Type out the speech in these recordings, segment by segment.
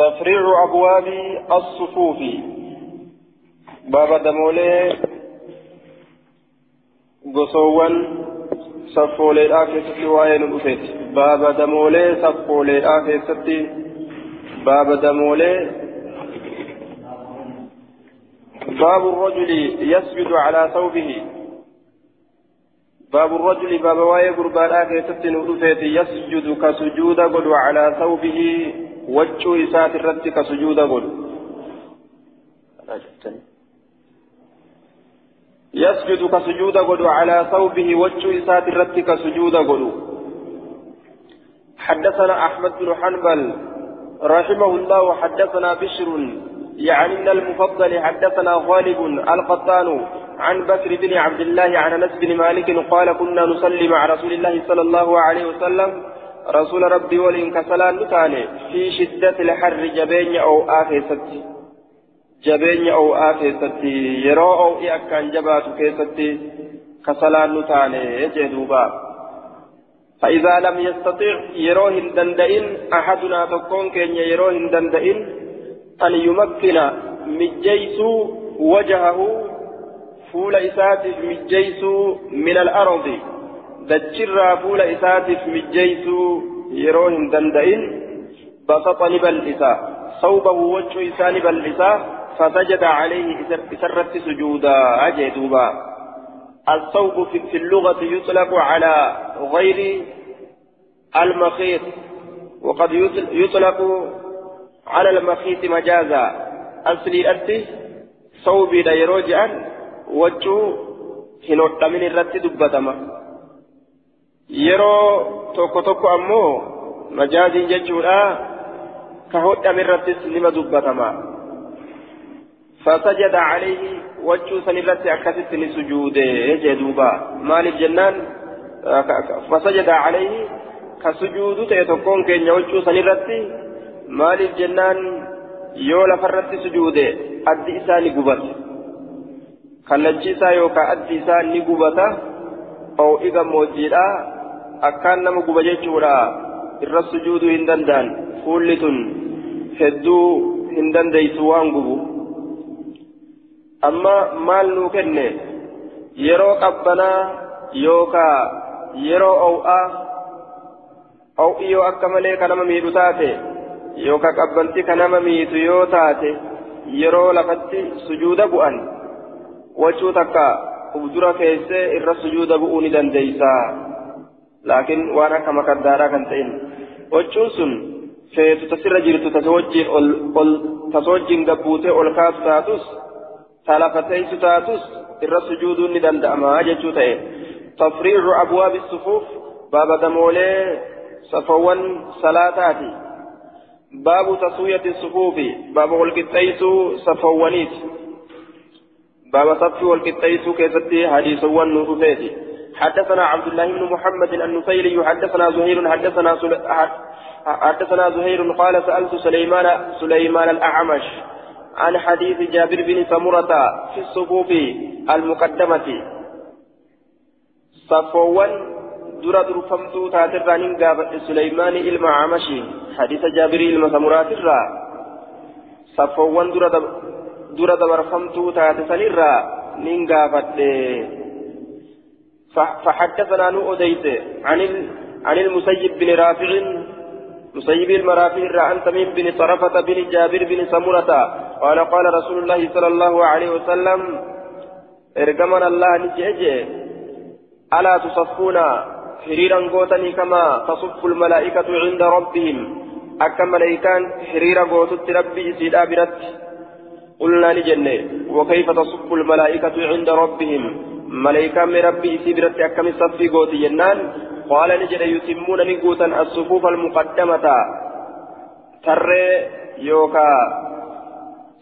تفريع أبواب الصفوف. باب دمولي قصوان صفولي الآكسة وين الأفت باب دمولي صفولي الآكسة باب دمولي باب الرجل يسجد على ثوبه. باب الرجل باب واي قربان آكسة نؤفت يسجد كسجود قد على ثوبه. وجه إسات الرد كسجود قل. يسجد كسجود قل على ثوبه وجه إسات الرد كسجود قل. حدثنا أحمد بن حنبل رحمه الله حدثنا بشر يعني من المفضل حدثنا غالب القطان عن بكر بن عبد الله عن أنس بن مالك قال كنا نصلي مع رسول الله صلى الله عليه وسلم رسول ربي ولين كسلان نتاني في شدة الحر جبين أو آخيست جبين أو آخيست يرو أو إأكان جبات كيست. كسلان نتاني جدوبا. فإذا لم يستطع يروه دندئن أحدنا تكون كن يروه دندئن أن يمكن مجيس وجهه فول إسات مجيس من الأرض. Dachirraa fuula isaatiif mijjeessuu yeroo hin danda'in basaxa ni bal'isa. Sawbahu wachuu isaa ni فسجد عليه إسرت سجودا أجدوبا الصوب في اللغة يطلق على غير المخيط وقد يطلق على المخيط مجازا أصلي أتي صوبي ديروجا وجو هنوت من الرت دبتما yeroo tokko tokko ammoo majaaziin jechuudha. Ka hodhame irrattis nima dubbatama. فسجد عليه وجه سنرت أكست سجود جدوبا مالك جنان فسجد عليه كسجود تيتكون كين وجه سنرت مالك جنان يولا فرت سجود أدي إساني قبت كالنجيسا يوكا أدي إساني قبت أو إذا موجيدا akkaan nama guba jechuudha. Irra sujuuduu hin danda'an. Fuulli tun hedduu hin dandeeysu waan gubu. Amma maal nuu kenne? Yeroo qabbanaa yookaa yeroo ow'aa ow'i yoo akka malee ka nama miidhu taate yookaa qabbanti ka nama miitu yoo taate yeroo lafatti sujuuda bu'an. Wachuu takka ubdura keessee irra sujuuda bu'uu ni dandeeysaa laakiin waan akka makaddaaraa kan ta'in waccuun sun feetu tasirra jirtu tasa wajjiin gabbuutee ol kaasu taatus talafateessu taatus irra sujuuduun ni danda'ama jechuu ta'e. Tafriicu abwaabi sufuuf baaba damoolee safawwan salaataati. Baabu taswiyati sufuufi baaba walqixxeeysuu safawwaniiti. Baaba saffi walqixxeeysuu keessatti hadiisawwan nu dhufeeti حدثنا عبد الله بن محمد النفيلي حدثنا زهير حدثنا سل... حدثنا زهير قال سألت سليمان سليمان الأعمش عن حديث جابر بن سمرة في الصفوف المقدمة. صفوان درا درفمتو تاتران قابت سليمان إلما عمشي حديث جابر إلما سمرات صفوان درا درا درفمتو الرا نين فحدثنا نو أديت عن عن المسيب بن رافع مسيب المرافع عن تميم بن طرفة بن جابر بن سمرة قال قال رسول الله صلى الله عليه وسلم ارجمنا الله نجيجي ألا تصفون حريرا قوتني كما تصف الملائكة عند ربهم؟ أكا ملائكان حريرا قوتت ربي سيدا برت قلنا لجنة وكيف تصف الملائكة عند ربهم؟ ملائكة ربي سيبرت أكم صفي قوتي جنان. قال نجد يتمون نقوتا الصفوف المقدمة. ترى يوكا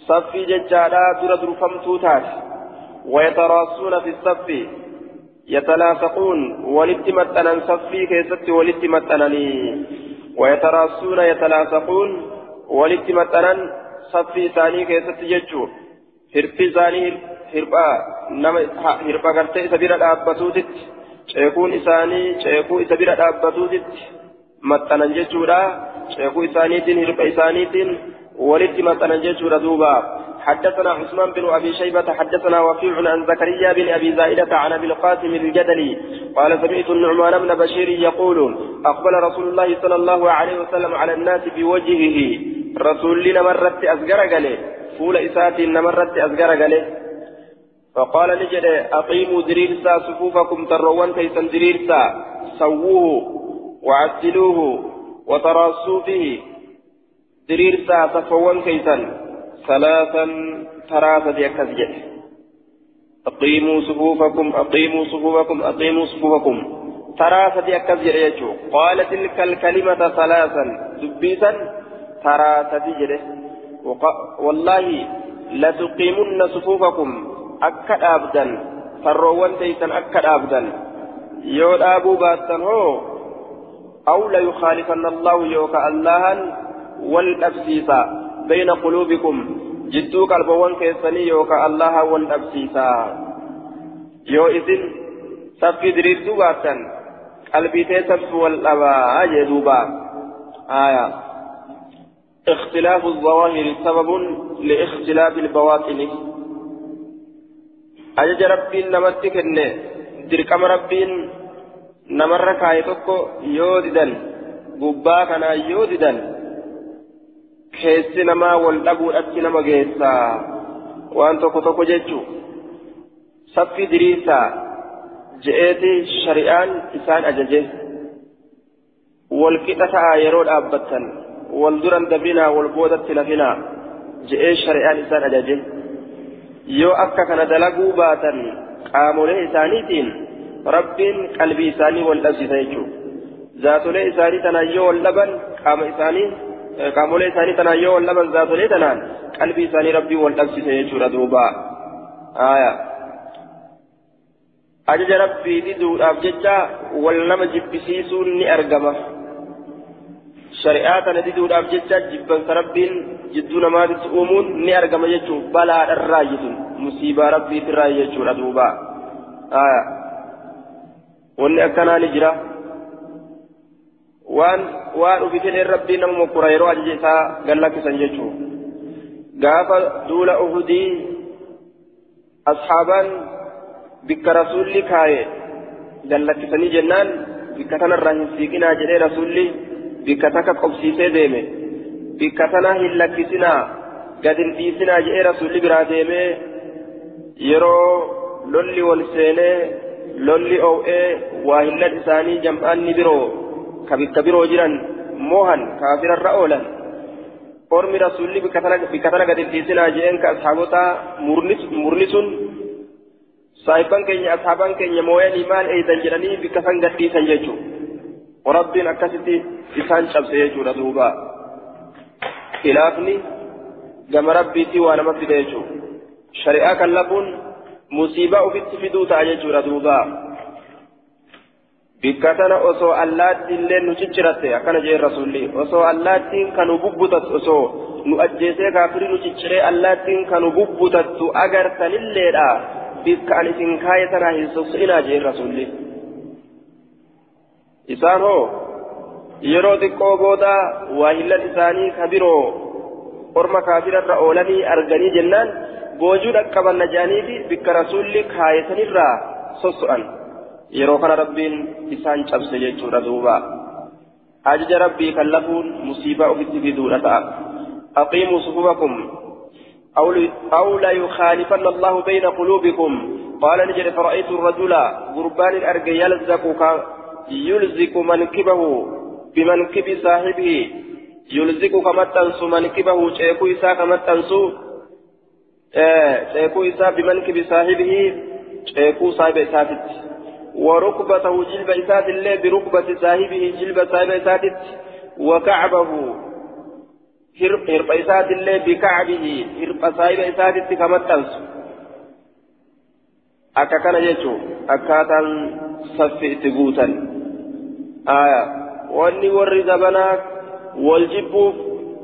صفي ججالا در درفمتو تات ويتراصون في الصف. يتلاصقون. ولتمتنا صفي كيست ولتمتنني. ويتراصون يتلاصقون. ولتمتنا صفي ثاني كيست ججو. hirbi isaanii hirphaa nama hirpha gartee isa bira dhaabbatuutitti ceekuun isaanii ceekuu isa bira dhaabbatuutitti maxxanan jechuudha. Ceekuu isaaniitiin hirpha isaaniitiin ولدت مثلا جيشور دوبا حدثنا عثمان بن ابي شيبه حدثنا وكيع عن زكريا بن ابي زائده عن ابي القاسم الجدلي قال سمعت النعمان بن بشير يقول اقبل رسول الله صلى الله عليه وسلم على الناس بوجهه رسول لنا مرت ازقر قاله فول اساتي مرت قاله فقال نجد أقيموا دريرسا صفوفكم تروان كيسا دريرسا سووه وعدلوه وتراصوا به دريرسا صفوان كيسا ثلاثا ثلاثة أكذجة أقيموا صفوفكم أقيموا صفوفكم أقيموا صفوفكم. ثلاثة أكذجة يجو. قال تلك الكلمة ثلاثا. دبيسا ثلاثة جده والله لتقيمن صفوفكم أكد أبدا فروا تيسا أكد أبدا يود أبو باتن هو أو ليخالفن الله يوكا الله والأبسيسا بين قلوبكم جدو قلبوان كيساني يوكا الله والأبسيسا يو إذن سبكي درير دوباتا قلبي تيسب والأبا أجدوبا آية اختلاف الظواهر سبب لاختلاف البواطن أجج ربي نمتك دركم ربي نمر كايتوكو يوددن gubbaa kanaa yoo didan keessi namaa wal dhabuudhatti nama geessaa waan tokko tokko jechuu saffi diriirsaa je'eeti shari'aan isaan ajaje wal qixa ta'a yeroo dhaabbattan wal duran dabinaa wal boodatti lafinaa je'ee shari'aan isaan ajaje yoo akka kana dalaguu baatan qaamolee isaaniitiin rabbiin qalbii isaanii wal dhabsisa jechuudha. zaatolee isaanii tanaan yoo wal dhaban qaama isaanii qaamolee isaanii tanaan yoo wal dhaban zaatolee tanaan qalbii isaanii rabbii wal dhabsise jechuudha duuba ajaja rabbii diduudhaaf jecha wal nama jibbisiisuun ni argama diduudhaaf jecha jibbansa rabbiin jidduu namaatitti uumuun ni argama jechuun balaadharraa jisun musiibaa rabbiitirraa jechuudha duuba aayaa wanni akkanaa ni jira. waan waan ufitee rabbii nama mokkura yeroo ajaja isaa gallakkisan jechuun gaafa duula uhudii asxaabaan bikka rasuulli kaaye gallakkisanii jennaan bikka tanarraa hin siiqinaa jedhee rasuulli lakkisinaa gad hin dhiisinaa jedhee rasuulli biraa deemee yeroo lolli wal seenee lolli oo'ee waa hillan isaanii jam'aanni biroo kabikka biroo jiran mohan kaafirarra oolan ormi rasuulli bikka tana gad dhiisinaa jeen ka asxaabota murni sun saahiban keenya asxaaban keenya mooyanii maal eeydan jedhanii bikka san gad dhiisan jechuu rabbiin akkasitti isaan cabse jechuudha duuba. Khilaafni gama rabbiitii waa nama fide jechuu shari'aa kan lafuun musiibaa ofitti fiduu ta'a jechuudha duuba. Bikka tana osoo allaattiin illee nu cicciratte akkana jee rasuulli osoo allaattiin kanu bubbutattu osoo nu ajjeesee kaafirii nu cicciree allaattiin kanu bubbutattu agartanilleedha bikka an isin kaaye tanaa hin sosso'inaa jee rasuulli isaan hoo yeroo xiqqoo booda waa hillan isaanii ka biroo orma kaafirarra oolanii arganii jennaan boojuu dhaqqabanna jedhaniifi bikka rasuulli kaayesanirraa sosso'an yeroo kana rabbiin isaan cabse jechuudha duuba ajaja rabbii kan lafuun musiibaa ofitti fiduudha ta'a aqiimuu sufufakum أو لا يخالفن الله بين قلوبكم قال نجد فرأيت الرجل قربان الأرجى يلزق يلزق منكبه بمنكب صاحبه. يلزق كما تنسو منكبه شيكو إسا كما تنسو شيكو إسا بمنكب صاحبه شيكو صاحب إساتت. وركبته جلب إسات الله بركبة صاحبه جلب صاحب إساتت. وكعبه هرب إسات الله بكعبه هرب صاحب إساتت كما تنسو akka kana jechuun akkaataan saffi itti guutan aya wanni warri zabanaa wal jibbuuf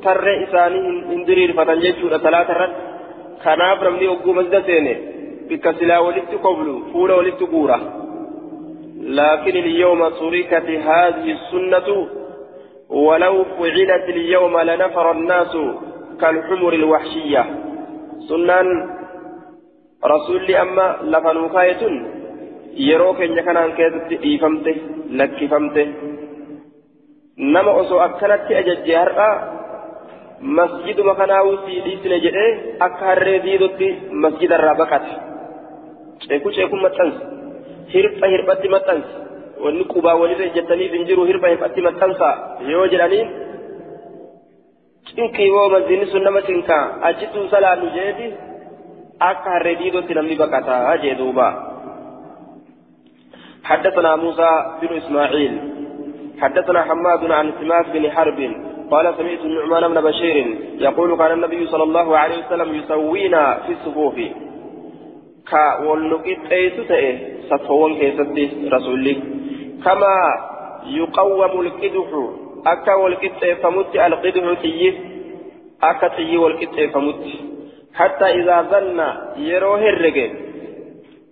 tarree isaanii hin diriirfatan jechuudha salaata irratti kanaaf namni ogguu masjida seene bikka silaa walitti koblu fuula walitti guura لكن اليوم تركت هذه السنة ولو فعلت اليوم لنفر الناس كالحمر الوحشية سنان رسول أما لفنوا كايتون yeroo keenya kanaan keessatti dhiifamte lakkifamte nama osoo akkanatti ajajjee har'a masjiduma kanaawuu sii dhiisne jedhee akka harree diidotti masjidarraa baqate ceeku ceekun maxxansa hirpha hirphatti maxxansa wanni qubaa walirra ejjettaniif hin jiru hirpha hirphatti maxxansa yoo jedhaniin cinqii woo masjidni sun nama cinqaa achituu salaannu jeeti harree diidotti namni baqataa jee duubaa. حدثنا موسى بن إسماعيل. حدثنا حماد عن سماك بن حرب. قال سمعت النعمان بن بشير يقول كان النبي صلى الله عليه وسلم يسوينا في الصفوف. والنقيت أيسو تأه صفوان كيسد رسولي. كما يقوم القدح أكا والقدح فمت ألقدح تيه أكا تيه والقدح فمت حتى إذا ظن يروه الرجل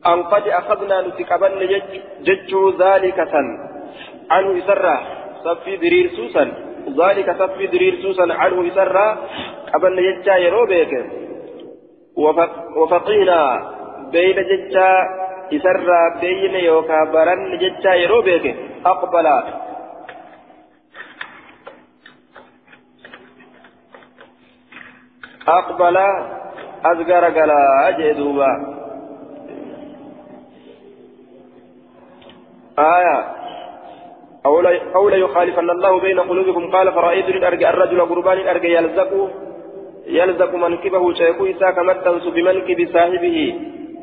أن قد أخذنا نتقبل ججو ذلك سن. عنه يسرى صفي درير سوسا ذلك صفي درير سوسا عنه يسرى قبل ججا يروبيك وفقينا بين ججا يسرى بين يوكا برن ججا يروبيك أقبل. أقبل. أذكر قلا أجدوبا آية. أو لا يخالفن الله بين قلوبكم. قال فرأيت أرجع الرجل قربان أرجع يلزق يلزق منكبه شيخو إسا كما تنسو بمنكب صاحبه.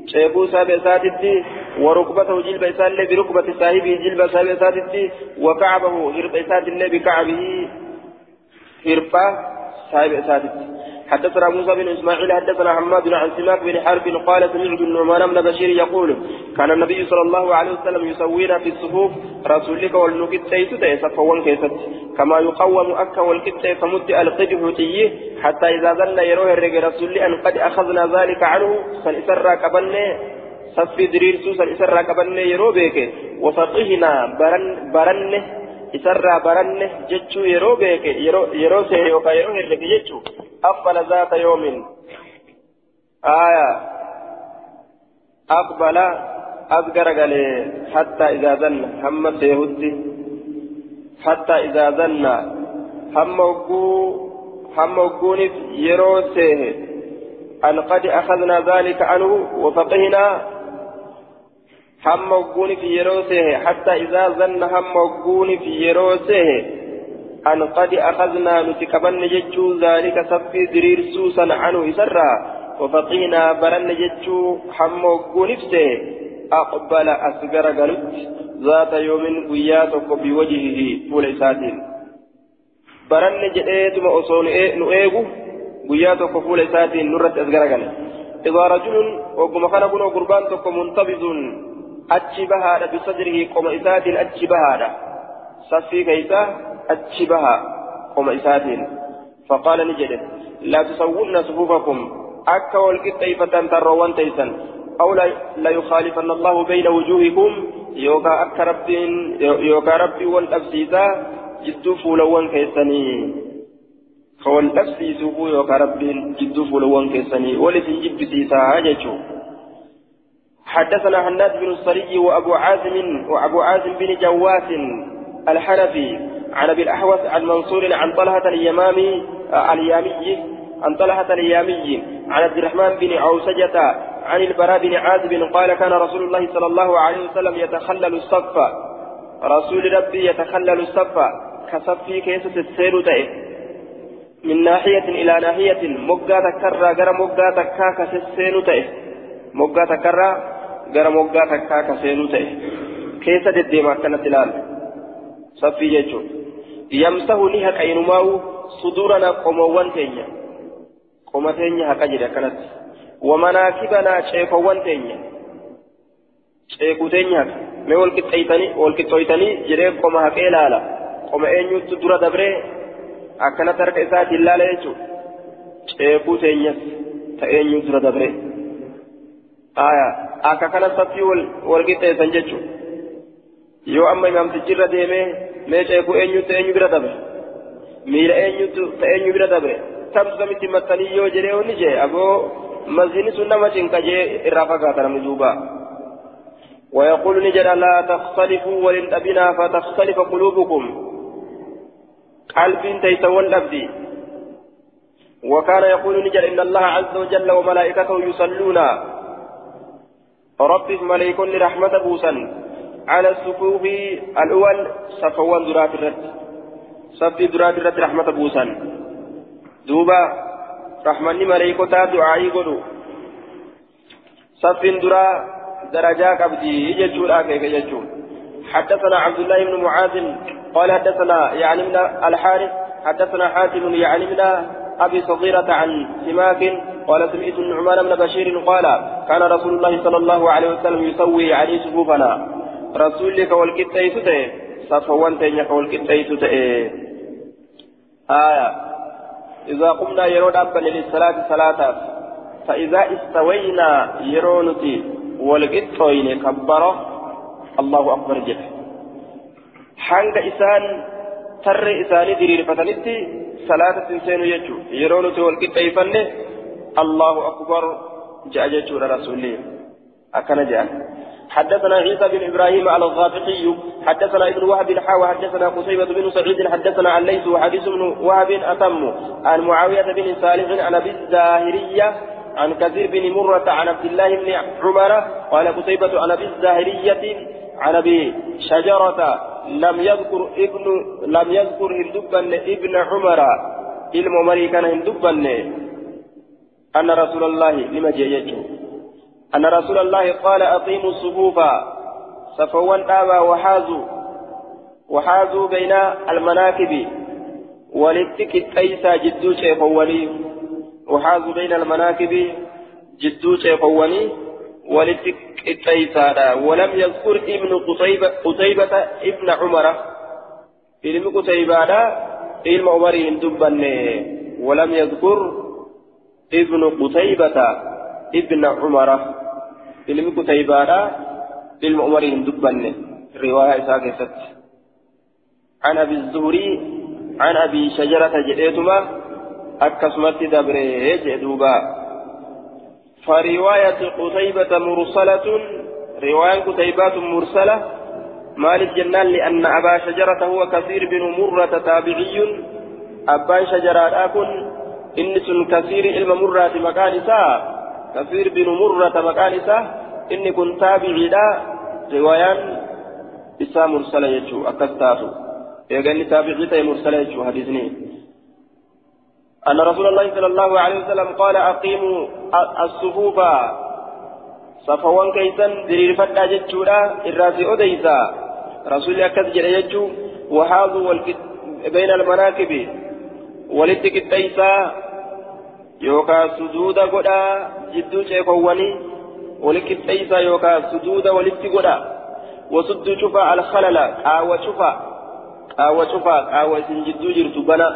شيخو سابع ساتتي. وركبته جلب إسان بركبة صاحبه جلب سابع ساتتي. وكعبه هرب إسات بكعبه هربا سابع ساتتي. حدثنا موسى بن إسماعيل حدثنا حماد عن سماك بن حرب قال سمعت النعمان بن بشير يقول كان النبي صلى الله عليه وسلم يسوينا في الصفوف رسولك والنكت تيس صفوان كيست. كما يقوم أكا والكت فمد القدح تيه حتى إذا ظل يروه الرجل رسول أن قد أخذنا ذلك عنه سنسرى كبنه صفي درير سوسا إسرى كبنه يرو بيك. وفقهنا برن برنه isarraa baranne jechuu yeroo beeke yeroo seene yookaan yeroo herrege jechuu أقبل ذات يوم. آية. أقبل. أذكر قال حتى إذا ظن هم سيهدي. حتى إذا ظن هم وقو. هم وقوني يرو أن قد أخذنا ذلك عنه وفقهنا. هم وقوني في يرو سيه. حتى إذا ظن هم وقوني في يرو سيه. أن قد أخذنا نتكبن جتشو ذلك صفي درير سوسا عنه إسرا وفقينا برن جتشو حمو نفسه أقبل أسقر قلت ذات يوم وياتك بوجهه طول إساتين برن جئتم أصول نؤيغو وياتك طول إساتين نرت أسقر قلت إذا رجل وقم خلقنا قربان تك منتبذ أتشبها بصدره قم إساتين أتشبها صفي كيسا isaatiin faqaala ni jedhe laa tusawwunna sufuufakum akka wal qixxeeyfatan tarroowwan teeysan أو لا يخالفن الله بين وجوهكم. يوكا أكا ربين يوكا ربي والأبسيسا جدو فولوان كيساني والأبسيسو يوكا ربين جدو فولوان كيساني ولسن جب سيسا هاججو. حدثنا حناد بن الصري وأبو عازم وأبو عازم بن جواس الحنفي عن أبي الاحوص عن منصور عن طلحة اليمامي آه، اليامي عن طلحة اليامي عن عبد الرحمن بن عوسجة عن البراء بن عازب قال كان رسول الله صلى الله عليه وسلم يتخلل الصف. رسول ربي يتخلل الصف. كصفي كيسة السير تئه من ناحية إلى ناحية مقا تكرى غير مقا تكا كسسين تئه مقا تكرى غير مقا تكا كسين تئه كيسة الدماء كانت الآن صفي يجو يمسه لها كينماو صدورنا قموان تينيا قم تينيا هكذا كانت ومناكبنا شيخوان تينيا شيخو تينيا ما ولكت أيتني ولكت أيتني جريب قم هكذا لا قم أينيو تدور دبري أكنا ترك إسات الله ليجو شيخو تينيا تأينيو تدور دبري آية أكا كان صفي ولكت أيتني yoo amma imaamtichi irra deemee mee ceekuu eenyutti eenyu bira dabre miila eenyutu ta'eenyu bira dabre tamtu samitti mattanii yoo jedhee onni jee aboo mazini sun nama cinqa jee irraa fagaata namni duuba ويقول نجد لا تختلفوا ولن أبنا فتختلف قلوبكم قلب تيتول أبدي وكان يقول نجد إن الله عز وجل وملائكته يصلون رب ملائكة لرحمة بوسا على الصفوف الأول صفوان درات الرد. صفي درات الرد رحمة بوسا دوبا رحمة ملائكة دعائي قلو صف درا درجات أبدي يجول آكيك يجول حدثنا عبد الله بن معاذ قال حدثنا يعني من الحارث حدثنا حاتم يعني من أبي صغيرة عن سماك قال سمعت النعمان بن بشير قال كان رسول الله صلى الله عليه وسلم يسوي عليه صفوفنا رسولك والكتايت صفوان تينك والكتايت آية إذا قمنا يرون أبا للصلاة صلاة فإذا استوينا يرونتي والقطوين كبر الله أكبر جل حنق إسان تر إساني ديري فتنتي صلاة تنسين يجو يرونتي والقطوين الله أكبر جاء جل رسوله أكن جاء حدثنا عيسى بن إبراهيم على الغافقي حدثنا ابن وهب حاوى حدثنا قتيبة بن سعيد حدثنا عن ليس وحديث بن وهب أتم. عن معاوية بن صالح عن أبي الزاهرية عن كثير بن مرة عن عبد الله بن عمر قال قتيبة عن أبي الزاهرية عن أبي شجرة لم يذكر ابن لم يذكر هندبا ابن عمر. علم مري كان هندبا. أن رسول الله لما جاء أن رسول الله قال أقيموا الصفوف صفوان آبا وحازوا. وحازوا بين المناكب. ولتك التيسى جدو شيخواني. وحازوا بين المناكب جدو شيخواني. ولتك التيسى ولم يذكر ابن قتيبة, قتيبة ابن عمر. علم قتيبة علم عمر دبا ولم يذكر ابن قتيبة. ابن عمر ilma umarii hin dubbanne riwaayaa isaa keessatti. عن أبي الزهري عن أبي شجرة جئتما أكسمت دبره جدوبا فرواية قتيبة مرسلة رواية قتيبات مرسلة مالك جنان لأن أبا شجرة هو كثير بن مرة تابعي أبا شجرة أكن إنس كثير علم مرة مكان ساعة كثير بن مرة مكان إساه إني كنت تابعيدا روايان إسا مرسلة يجو أكستاتو. يغني تابعيتا مرسلة يجو حديثني. أن رسول الله صلى الله عليه وسلم قال أقيموا الصفوف صفوان كيسان دليل فتا جتشورا الراسي أديسا. رسول أكد جل يجو وحاذوا بين المناكب. ولدك التيسا yookaan sujuuda godha jidduu ceekowwanii walitti qixxeessaa yookaan sujuuda walitti godha wasuddu cufa alkhalala qaawwa cufa qaawwa cufa qaawwa isin jidduu jirtu bana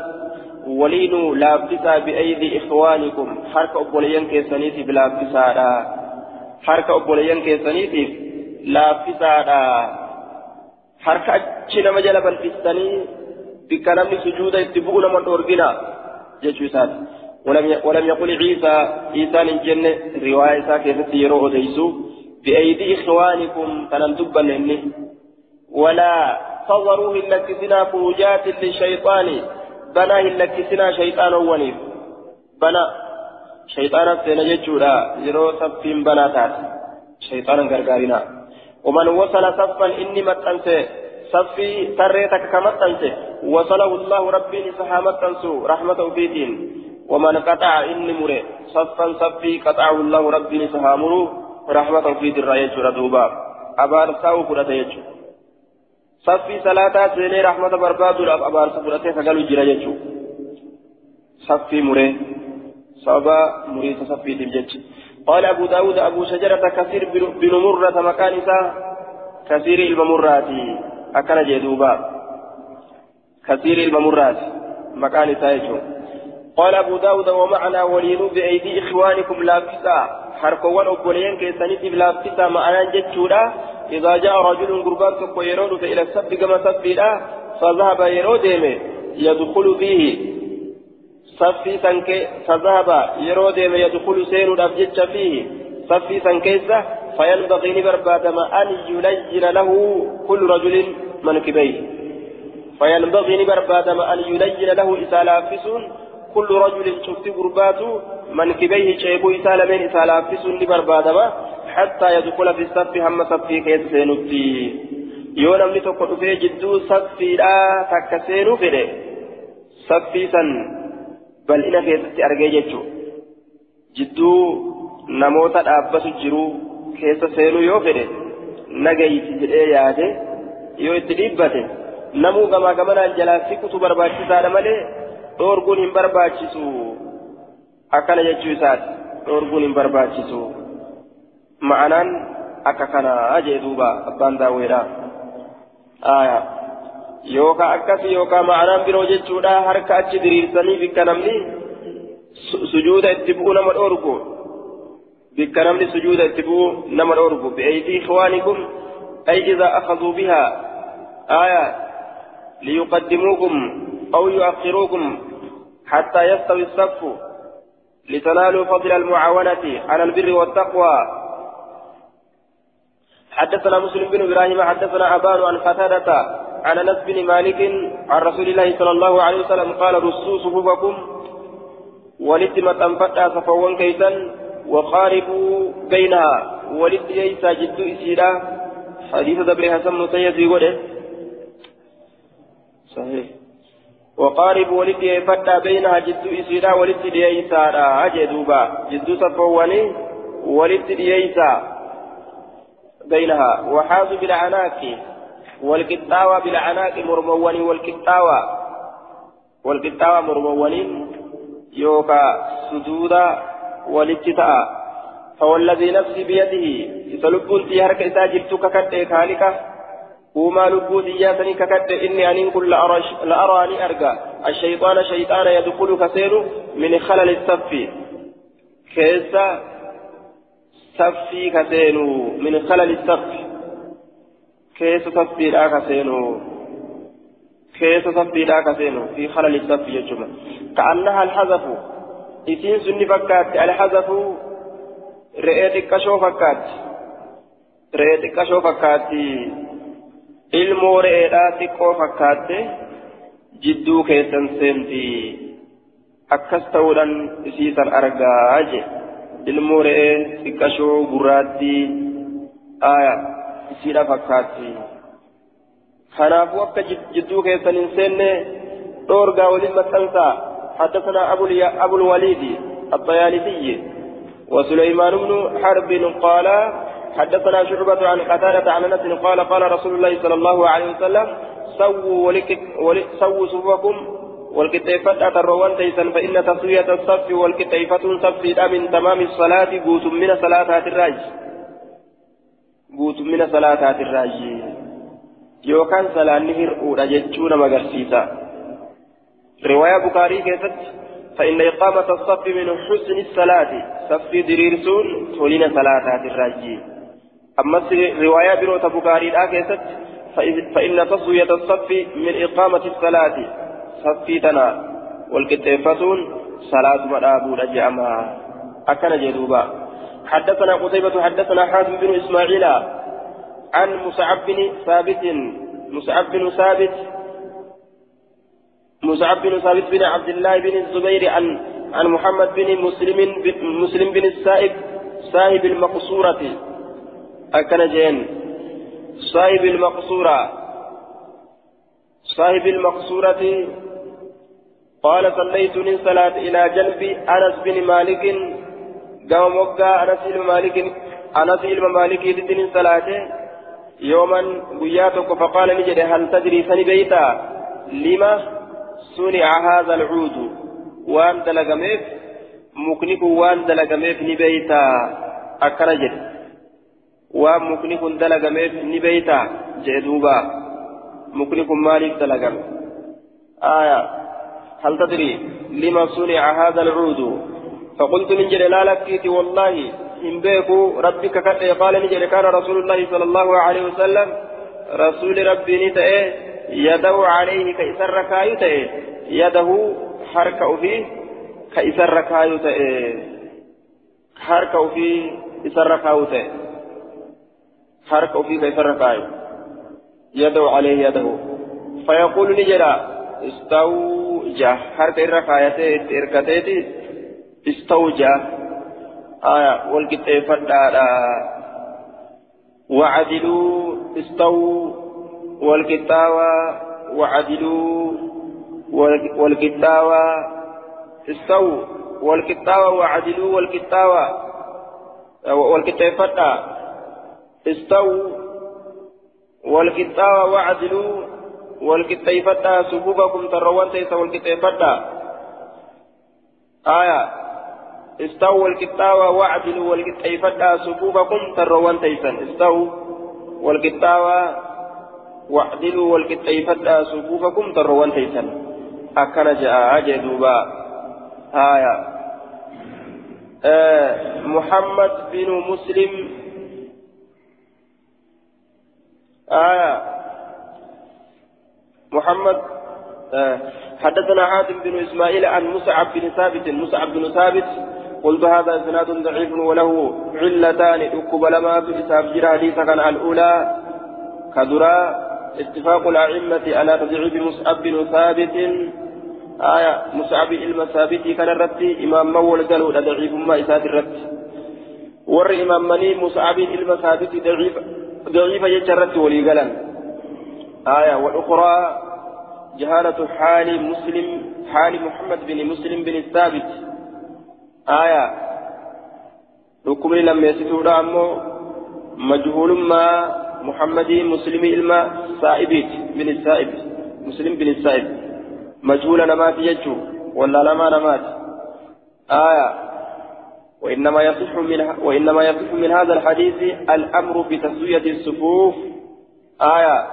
waliinuu laaffisaa bi'aydi ikhwaanikum harka obboleeyyan keessaniitiif laaffisaadha harka obboleeyyan keessaniitiif laaffisaadha harka achi nama jala balfistanii bikka namni sujuuda itti bu'u nama dhoorgina jechuu isaati. ولم ولم يقل عيسى عيسى الجنة رواية كيف يرو أديسو بأيدي إخوانكم فلم تبن ولا صوروا هلكسنا فروجات للشيطان. بنا هلكسنا شيطان ونيف بنا. شيطان سينا جتشورا يرو سفين بنا تات شيطانا غرغارنا ومن وصل صفا إني متنسي. صفي تريتك كمتنسي. وصله الله ربي لسحامتنسو. رحمته في دين ومن قطع إني مري. صفا صفي قطعه الله ربي نسهامره رحمة في الرأي ردوبا أبار ساو فرة يجو صفي صلاة سيني رحمة برباد أبار سفرة فقالوا جرى يجو صفي مري. صبا مري صفي تبجج قال أبو داود أبو شجرة كثير بن مرة مكان كثير الممرات أكن جدوبا كثير الممرات مكان يجو. قال أبو داود ومعنى ولينوا بأيدي إخوانكم لافتا حركوان أبوليين كيسانيتي لافتا معنا جتشودا. إذا جاء رجل قربان كيرون إلى السب كما سبيلا فذهب يرو ديمي يدخل فيه. صفي سنك فذهب يرود يدخل سين الأبجد فيه. صفي سنكيسة فينبغي لبربادم أن يلين له كل رجل منكبيه. فينبغي لبربادم أن يلين له إسالافسون كل رجل شفت قرباته منكبيه شيبو إسالمين إسالافسون لبربادم حتى يدخل في الصف هم صفي كيس سينوتي yoo namni tokko dhufee jidduu saffiidhaa takka seenuu fedhe saffii san bal'ina keessatti argee jechuudha jidduu namoota dhaabbatu jiru keessa seenuu yoo fedhe nagayiiti jedhee yaade yoo itti dhiibbate namuu gamaa gamanaan jalaa siqutu barbaachisaadha malee dhoorguun hin barbaachisu akkana jechuu isaati dhoorguun hin barbaachisu ma'anaan akka kanaa jee duuba abbaan daawweedha aayaa yookaan akkasii yookaan ma'anaan biroo jechuudha harka achi diriirsanii bikka namni sujuuda itti bu'u nama dhoorgu bikka namni sujuuda itti bu'u nama dhoorgu bi'eeydii ikhwaanikum ay idaa akhaduu bihaa aayaa liyuqaddimuukum aw yu'akhiruukum حتى يستوي الصف لتنالوا فضل المعاونة على البر والتقوى. حدثنا مسلم بن إبراهيم حدثنا أبان عن قتادة عن أنس بن مالك عن رسول الله صلى الله عليه وسلم قال رسوا صفوفكم ولتمت انفتح صفوان كيسا وقاربوا بينها. ولد ييسا جد اسيرا حديث دبر حسن مسيد يقول صحيح. وقاربوا ولد يفتح بينها جد إسيرا ولد ييسا اجدوبا جد صفواني ولد ييسا بينها. وحاز بالعناق. والقطاوة بالعناق مرموني والقطاوة والقطاوة مرموني يوكا سجودا والاتتاء فوالذي نفسي بيده. يسلبون تيارك إساجلت ككد خالقة وما لبوت إياسني ككد إني أن كل لأراني أرقى الشيطان شيطان يدخل كسير من خلل الصف كيسا صفي كسينو من خلل الصف كيس صفي لا كسينو كيس صفي لا كسينو في خلل الصف يجمع كأنها الحذف إسين سني فكات الحذف رئيتك كشو فكات رئيتك كشو فكات ilmoo re'eedhaa xiqqoo fakkaatte jidduu keessan seenti akkas ta'uudhaan isiisan argaa jedhe ilmoo re'ee xiqqashoo gurraattii aya isiidha fakkaatti kanaafuu akka jidduu keessan hin seenne dhoorgaa waliin maxxansaa حدثنا أبو, أبو الوليد الطيالسي وسليمان بن حرب قال حدثنا شعبة عن قتادة عن أنس قال قال رسول الله صلى الله عليه وسلم سووا ولك سووا صفوكم والكتيفة أتروان تيسا فإن تسوية الصف والكتيفة صف من تمام الصلاة قوت من صلاة الراج قوت من صلاة الراج يوكان صلاة نهر أولى جتشون مغرسيسا. رواية بخاري كيست فإن إقامة الصف من حسن الصلاة صف دريرسون تولين صلاة الراج أما رواية بروت بخاري كيست فإن تسوية الصف من إقامة الصلاة صفيتنا والكتفتون صلاة مرابو رجعما أكن جدوبا. حدثنا قتيبة حدثنا حاتم بن إسماعيل عن مصعب بن ثابت مصعب بن ثابت مصعب بن ثابت بن عبد الله بن الزبير عن عن محمد بن مسلم بن مسلم بن السائب صاحب المقصورة. أكن جين صاحب المقصورة صاحب المقصورة قال صليت من صلاة إلى جنب أنس بن مالك قام وقع أنس بن مالك أنس بن مالك يدين صلاة يوما قياتك فقال نجد هل تدري سني بيتا لما صنع هذا العود وان دلقميف مكنك وان دلقميف نبيتا أكرجل وان مكنك دلقميف نبيتا جدوبا مكنك مالك دلقم آية هل تدري لما صنع هذا العود فقلت نجد لا لكيت والله إن بيكو ربك كتئ قال نجد كان رسول الله صلى الله عليه وسلم رسول ربي نتئ يده عليه كيسر كايوت يده حركة فيه كيسر كايوت حركة فيه إسر كايوت حركة فيه كيسر كايوت يده عليه يده. فيقول نجرا استوجا حركة الركايته إركتيتي استوجا آية والكتاب وعدلوا استووا والكتاوى وعدلوا والكتاوى استووا والكتاوى وعدلوا والكتاوى والكتاوى استووا والكتاوى وعدلوا والكتاوى صفوفكم تروان تيسا والكتاوى آية. استووا الكتاوى واعدلوا والكتاوى صفوفكم تروان تيسا. استووا والكتاوى واعدلوا والكتايفتا صفوفكم تروان تيسن أكن جاء جدوبا آية. آه محمد بن مسلم آية محمد آه. حدثنا حاتم بن إسماعيل عن مصعب بن ثابت مصعب بن ثابت قلت هذا إسناد ضعيف وله علتان أكبل ما في إساب حديثا كان الأولى كدرا. اتفاق الأئمة على تضعيف مصعب بن ثابت. آية مصعب المثابت كان الرد إمام مول قالوا ضعيف ما إسات الرد. ور إمام مني مصعب المثابت ضعيف ضعيف. يجرد ولي قلن آية والأخرى جهالة حال مسلم حال محمد بن مسلم بن الثابت. آية ركبني لم يسيطوا أمو مجهول ما محمد مسلم إلما سائبيت من السائب مسلم بن السائب. مجهول نمات يجو ولا لما نمات آية وإنما يصح من وإنما يصح من هذا الحديث الأمر بتسوية الصفوف. آية.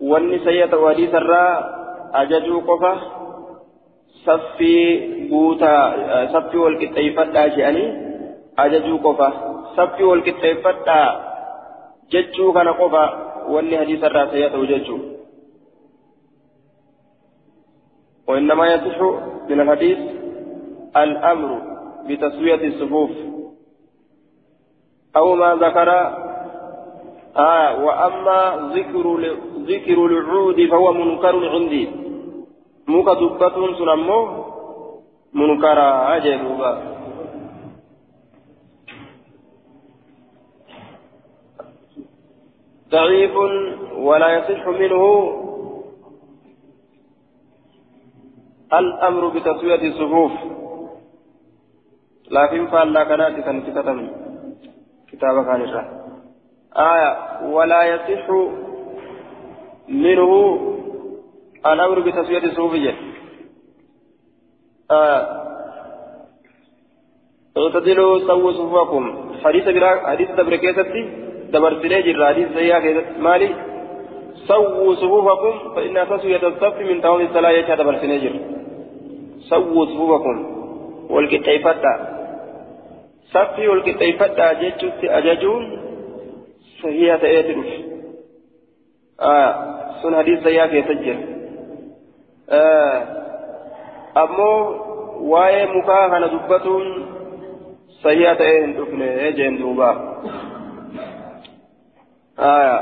والنسية وديس الراء أججوا قفة. صفي بوتا صفي والكتيفة جاني أججوا قفة. صفي والكتيفة جتشو كان قفا واني حديث الراسية وجتشو وإنما يصح من الحديث الأمر بتسوية الصفوف. أو ما ذكر آه وأما ذكر ذكر العود فهو منكر عندي. موكا دبة سنمو منكرا أجل ضعيف ولا يصح منه الأمر بتسوية الصفوف. لكن فعلا كانت كان كتاب كتاب كان آية ولا يصح منه الأمر بتسوية الصفوف آه اعتدلوا سووا صفوفكم. حديث حديث تبركيتي دبرتني جرا حديث سيئة مالي؟ سووا صفوفكم فإن تسوية الصف من تمام الصلاة يجا دبرتني جرا سووا صفوفكم. والكتيفتا صفي والكتيفتا جيتشوت أجاجون صحيحة إيتروف آه سن حديث سيئة يسجل آه أمو waa'ee mukaa kana dubbatuun sayyaa ta'ee hin dhufne jeen duuba. آية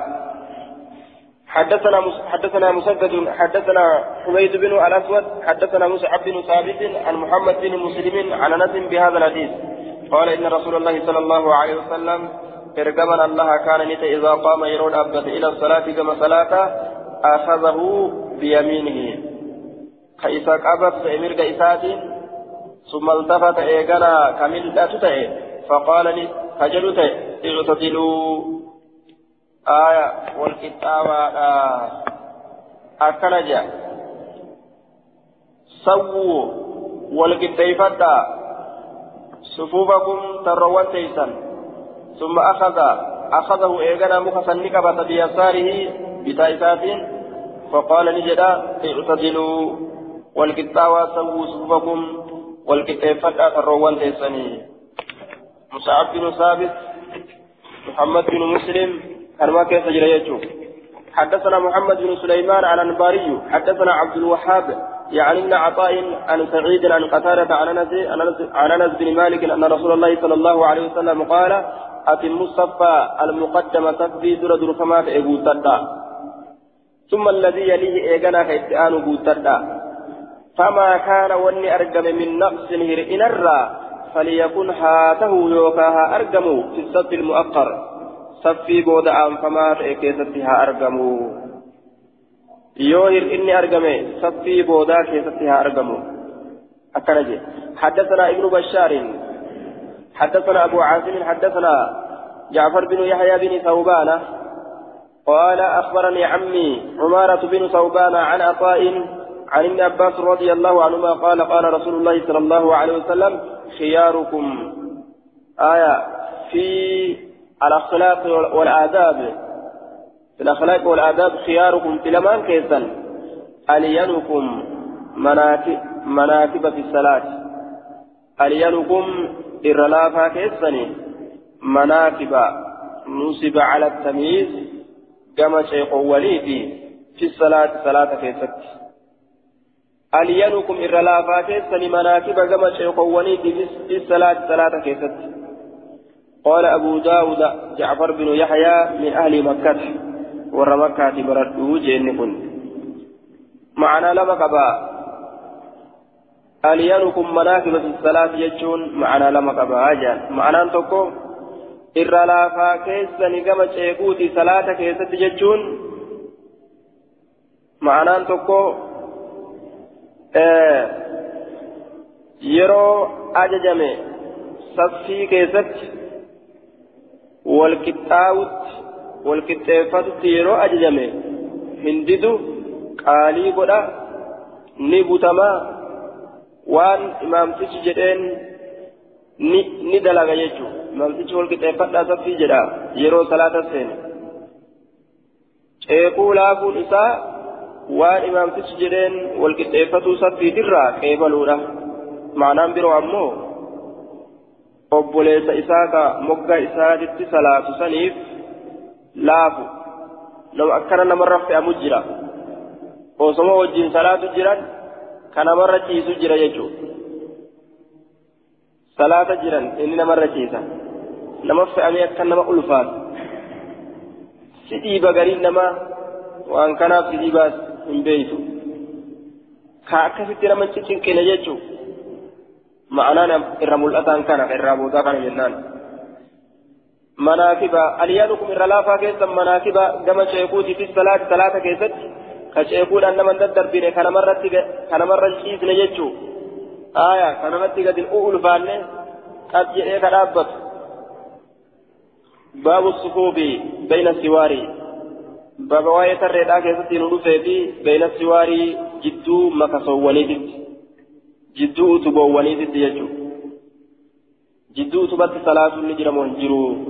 حدثنا حدثنا مسدد حدثنا حميد بن الاسود حدثنا مصعب بن ثابت عن محمد بن مسلم عن انس بهذا الحديث قال إن رسول الله صلى الله عليه وسلم ارجمنا الله كان نت إذا قام يرون أبت إلى الصلاة كما صلاة آخذه بيمينه. كيسا قبض بامير إسات ثم التفت ايغنا كمل فقال لي هجلت اعتدلوا آية والكتابة آه أكنجا سووا والكتابة صفوفكم تروان تيسا ثم أخذ أخذه إيغانا مخصا نكبة بيساره بتايسات فقال نجدا اعتدلوا والكتابة سووا صفوفكم والكتابة تروان تيساني مصعب بن ثابت محمد بن مسلم كانوا كيف حدثنا محمد بن سليمان عن الأنباري حدثنا عبد الوهاب يعني ابن عطاء عن سعيد عن قتادة عن أنس بن مالك أن رسول الله صلى الله عليه وسلم قال أتم الصفا المقدم صفي در در كما ثم الذي يليه إيغانا كيتآن بوتدا فما كان وني أرقم من نقص هرئن الرّا فليكن هاته يوكاها أرقم في الصف المؤخر. صفي بودا أم فما أرقم يوهر إني أرقم صفي بودا كيستها أرقم أكنجي حدثنا ابن بشار حدثنا أبو عاصم حدثنا جعفر بن يحيى بن ثوبان قال أخبرني عمي عمارة بن ثوبان عن عطاء عن ابن عباس رضي الله عنهما قال قال رسول الله صلى الله عليه وسلم خياركم آية في الأخلاق والآداب في الأخلاق والآداب خياركم في لمان كيسا ألينكم مناكب, في الصلاة. ألينكم إرلافا كيسني مناكب نصب على التمييز. كما شيخ وليدي في الصلاة صلاة كيست ألينكم إرلافا كيسني مناكب كما شيخ وليدي في الصلاة صلاة كيست قال أبو داود جعفر بن يحيى من أهل مكة. ور مكة برده جنكن معنا لما قبا ألينكم مناكب في الصلاة يجون معنا لما قبا أجان معنا تقول irra laafaa keessani gama ceekuuti salaata keessatti jechuun ma'anaan tokko yeroo ajajame saffii keessatti walqixxaawutti walqixxeeffatutti yeroo ajajame hindidu qaalii godha ni butamaa waan imaamtichi jedheen ni dalaga jechuudha. mamtichi wal qixxeeffadhaa saffii jedha yeroo salaata seene ceekuu laafuun isaa waan imaamtichi jedheen wal qixxeeffatuu saffiitirraa qeebaluudha maanaan biroo ammoo obboleessa isaa ka mogga isaatitti salaatu saniif laafu nama akkana namarra fe'amu jira osoma wajjin salaatu jiran ka namarra ciisu jira jechuudha salaata jiran inni namarra ciisa nama fe'amee akka nama ulfaatu si dhiiba gariin namaa waan kanaaf si dhiibaas hin beeytu ka akkasitti nama cinqine jechuu ma'anaan irra mul'ataan kana irraa boodaa kana jennaan manaakiba aliyaanukum irra laafaa keessan manaakiba gama ceekuuti fi salaati salaata keessatti ka ceekuudhaan nama daddarbine kanamarra ciisne jechuu aya kanamatti gadin ulfaanne qab jedhee ka dhaabbatu باب الصفوف بين السواري باب واية الرئة كيستي نرفي بين السواري جدو مكسوانيتت جدو تبوانيتت يجو جدو تبت صلاة نجرم وانجرو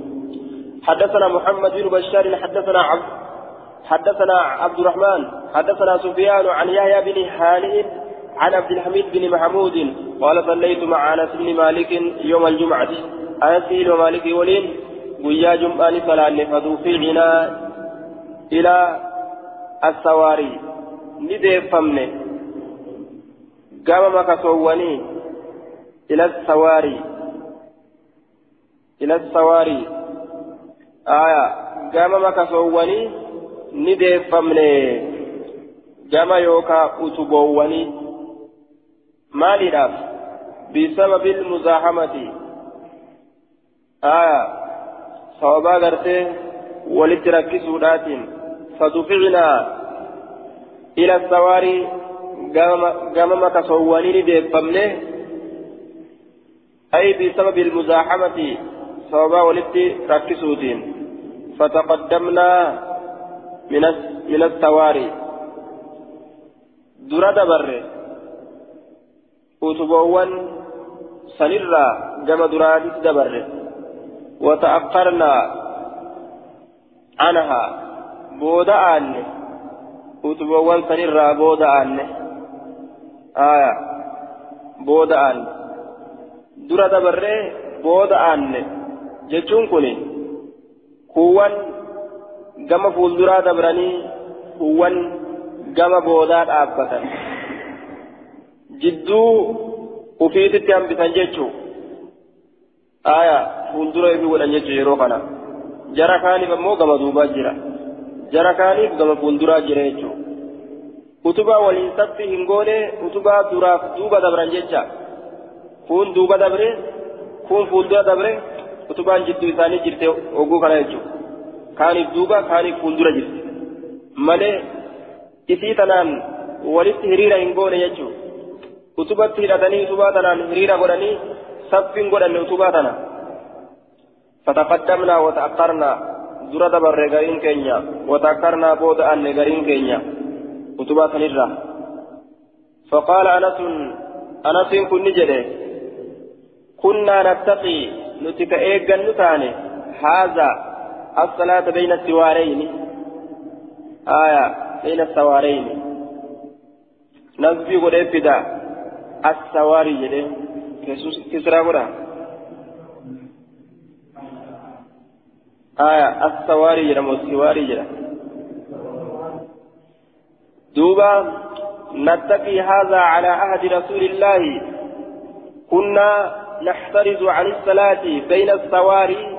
حدثنا محمد بن بشار حدثنا عبد حدثنا عبد الرحمن حدثنا سفيان عن يحيى بن هانئ عن عبد الحميد بن محمود قال صليت مع أنس بن مالك يوم الجمعة. أنس ومالك ولين guyyaa jum'aani salaanne faduufiicinaa ilaa assawaarii ni deeffamne gama makasoowwanii ila sawaarii ila sawaarii aya gama makasoowwanii ni deeffamne gama yookaa utuboowwanii maaliidhaaf bisababi ilmuzaahamati aya sababaa gartee walitti rakkisuudhaatiin faduficnaa ila sawaarii gama makasoowwanii ni deeffamne ay bisababi ilmuzaaxamati sababaa rakkisuutiin fataqaddamnaa min assawaarii dura dabarre utuboowwan sanirraa gama duraatitti dabarre وتأخرنا عنها بودا أن أتبوان سنرى بودا أن آية بودا أن درا دبرة بودا أن جتون كوني كوان gama fuulduraa dabranii huwwan gama boodaa dhaabbatan jidduu ufiititti hambisan jechuu aya fuuldura ifii godhan jechuu yeroo kana jara kaaniif ammoo gama duubaa jira jara kaaniif gama fuulduraa jira jechuu utubaa waliin saffi hin goone utubaa duraaf duuba dabran jecha kun duuba dabre kun fuuldura dabre utubaan jidduu isaanii jirte oguu kana jechuudha kaaniif duuba kaaniif fuuldura jirti malee isii tanaan walitti hiriira hin goone jechuudha utubatti hidhatanii utubaa tanaan hiriira godhanii saffiin godhanne utubaa tana fataqaddamnaa wata'akkarnaa dura dabarre gariin keenya wata'akkarnaa booda aanne gariin keenya utubaa sanirra فقال أنس أنس كن جده كنا نتقي نتك إيجا نتاني هذا الصلاة بين السوارين آية بين السوارين نزبي قد إبدا السواري جده كسرى قرى آية السواري جده والسواري جده دوبا نتقي هذا على عهد رسول الله كنا نحترز عن الصلاة بين السواري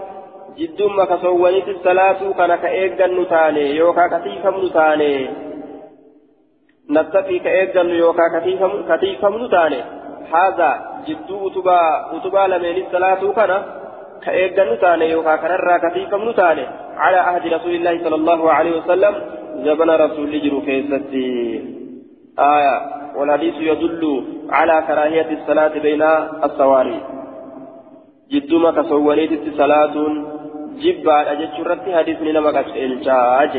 جدوما كسوانيت الصلاة كان كأيجا نتاني يوكا كتيفا نتاني نتقي كأيجا يوكا كتيفا كتيفا نتاني هذا جدو أتبا أتبا لمن الصلاة كان كأيجا نتاني يوكا كنرا كتيفا نتاني على عهد رسول الله صلى الله عليه وسلم زبن رسول جرو كيستي. آية. والحديث يدل على كراهية الصلاة بين السواري. جدوما كسوانيت صلاة جبا أجت شرطي حديث من مكاش إلجاج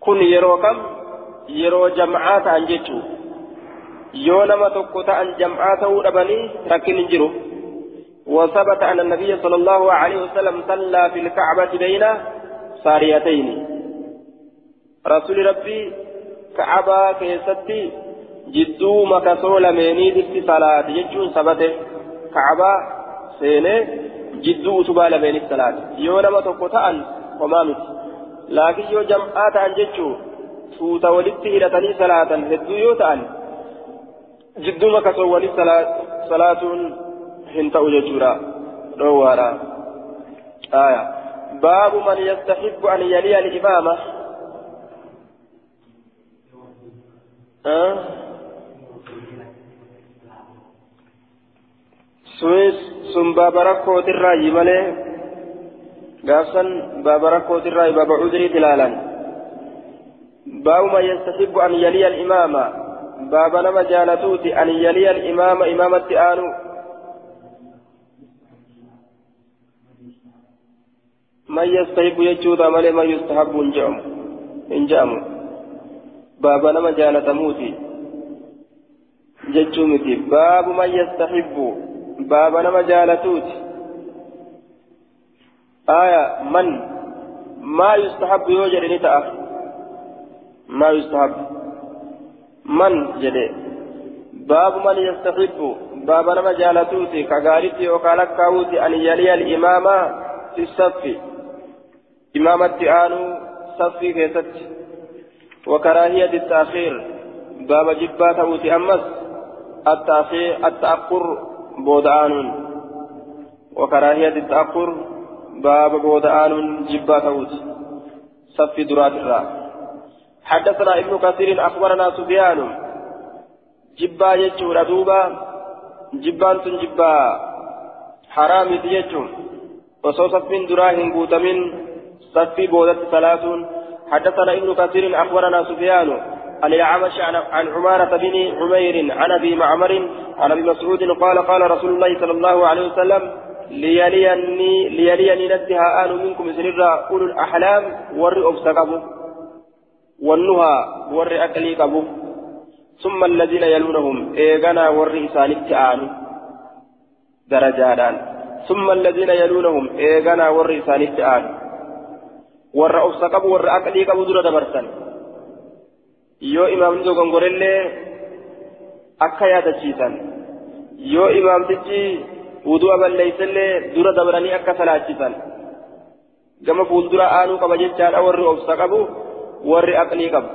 كن يرو كم؟ يرو جمعات عن جتو yoo nama tokko ta'an jam'aa ta'uu dhabanii rakkin hin jiru وثبت أن النبي صلى الله عليه وسلم صلى في الكعبة بين ساريتين. رسول ربي كعبة كيستي جدو مكسو لميني دفتي صلاة جتشون ثبته كعبة سيني جدو أتبا لميني الصلاة يو نما تقطعن ومامت لكن يو جمعات عن جتشو فوتا ولدت إلى تني صلاة هدو يو تأن جدو مكسو ولي صلاة صلاة هنتا أججورا روارا آية باب من يستحب أن يلي الإمامة sunis sun baaba rakkootirraayi malee gaafsan baaba rakkootirraayi baaba cuduriit ilaalan baabu man yastaxibu an yaliya alimaama baaba nama jaalatuuti an yaliya alimaama imaamatti aanu man yastaxibu jechuudha malee man yustahabbu hin je'amu hin je'amu baaba miti baabu man yastaxibbu baaba nama jaalatuuti aya man maa yustahabbu yoo jedhe ni ta'a maa yustahabbu man jedhe baabu man yastaxibbu baaba nama jaalatuuti ka gaaritti yookaan lakkaa'uuti an yaliya alimaama fi saffi imaamatti aanuu saffii keessatti وكراهية التأخير. باب جبات أوتي أمس. التأخير التأخر بودآن وكراهية التأخر. باب بودآن جبات أوتي صف درات الراء حدثنا ابن كثير أخبرنا سفيان. جبا يجور أدوبا جبان جبا. حرام يجور وصوصف من دراهم قوتمين صف بودة ثلاثون. حدثنا ابن كثير أخبرنا سفيان عن الأعمش عن عمارة بن عمير عن أبي معمر عن أبي مسعود قال قال رسول الله صلى الله عليه وسلم ليليني ليليني ندها آل منكم سنرا أولو الأحلام ور أبسكبوا والنهى ور أكلي كبوا ثم الذين يلونهم إيغانا ور إسانت آنوا درجادان ثم الذين يلونهم إيغانا ور إسانت آنوا warra obsa qabu warra aqlii qabu dura dabarsan yoo imaamni dogongorellee akka yaadachiisan yoo imaamtichi wudu'a balleeysellee dura dabranii akka salaachisan gama fuuldura aanuu qaba jechaadha warri obsa qabu warri aqlii qabu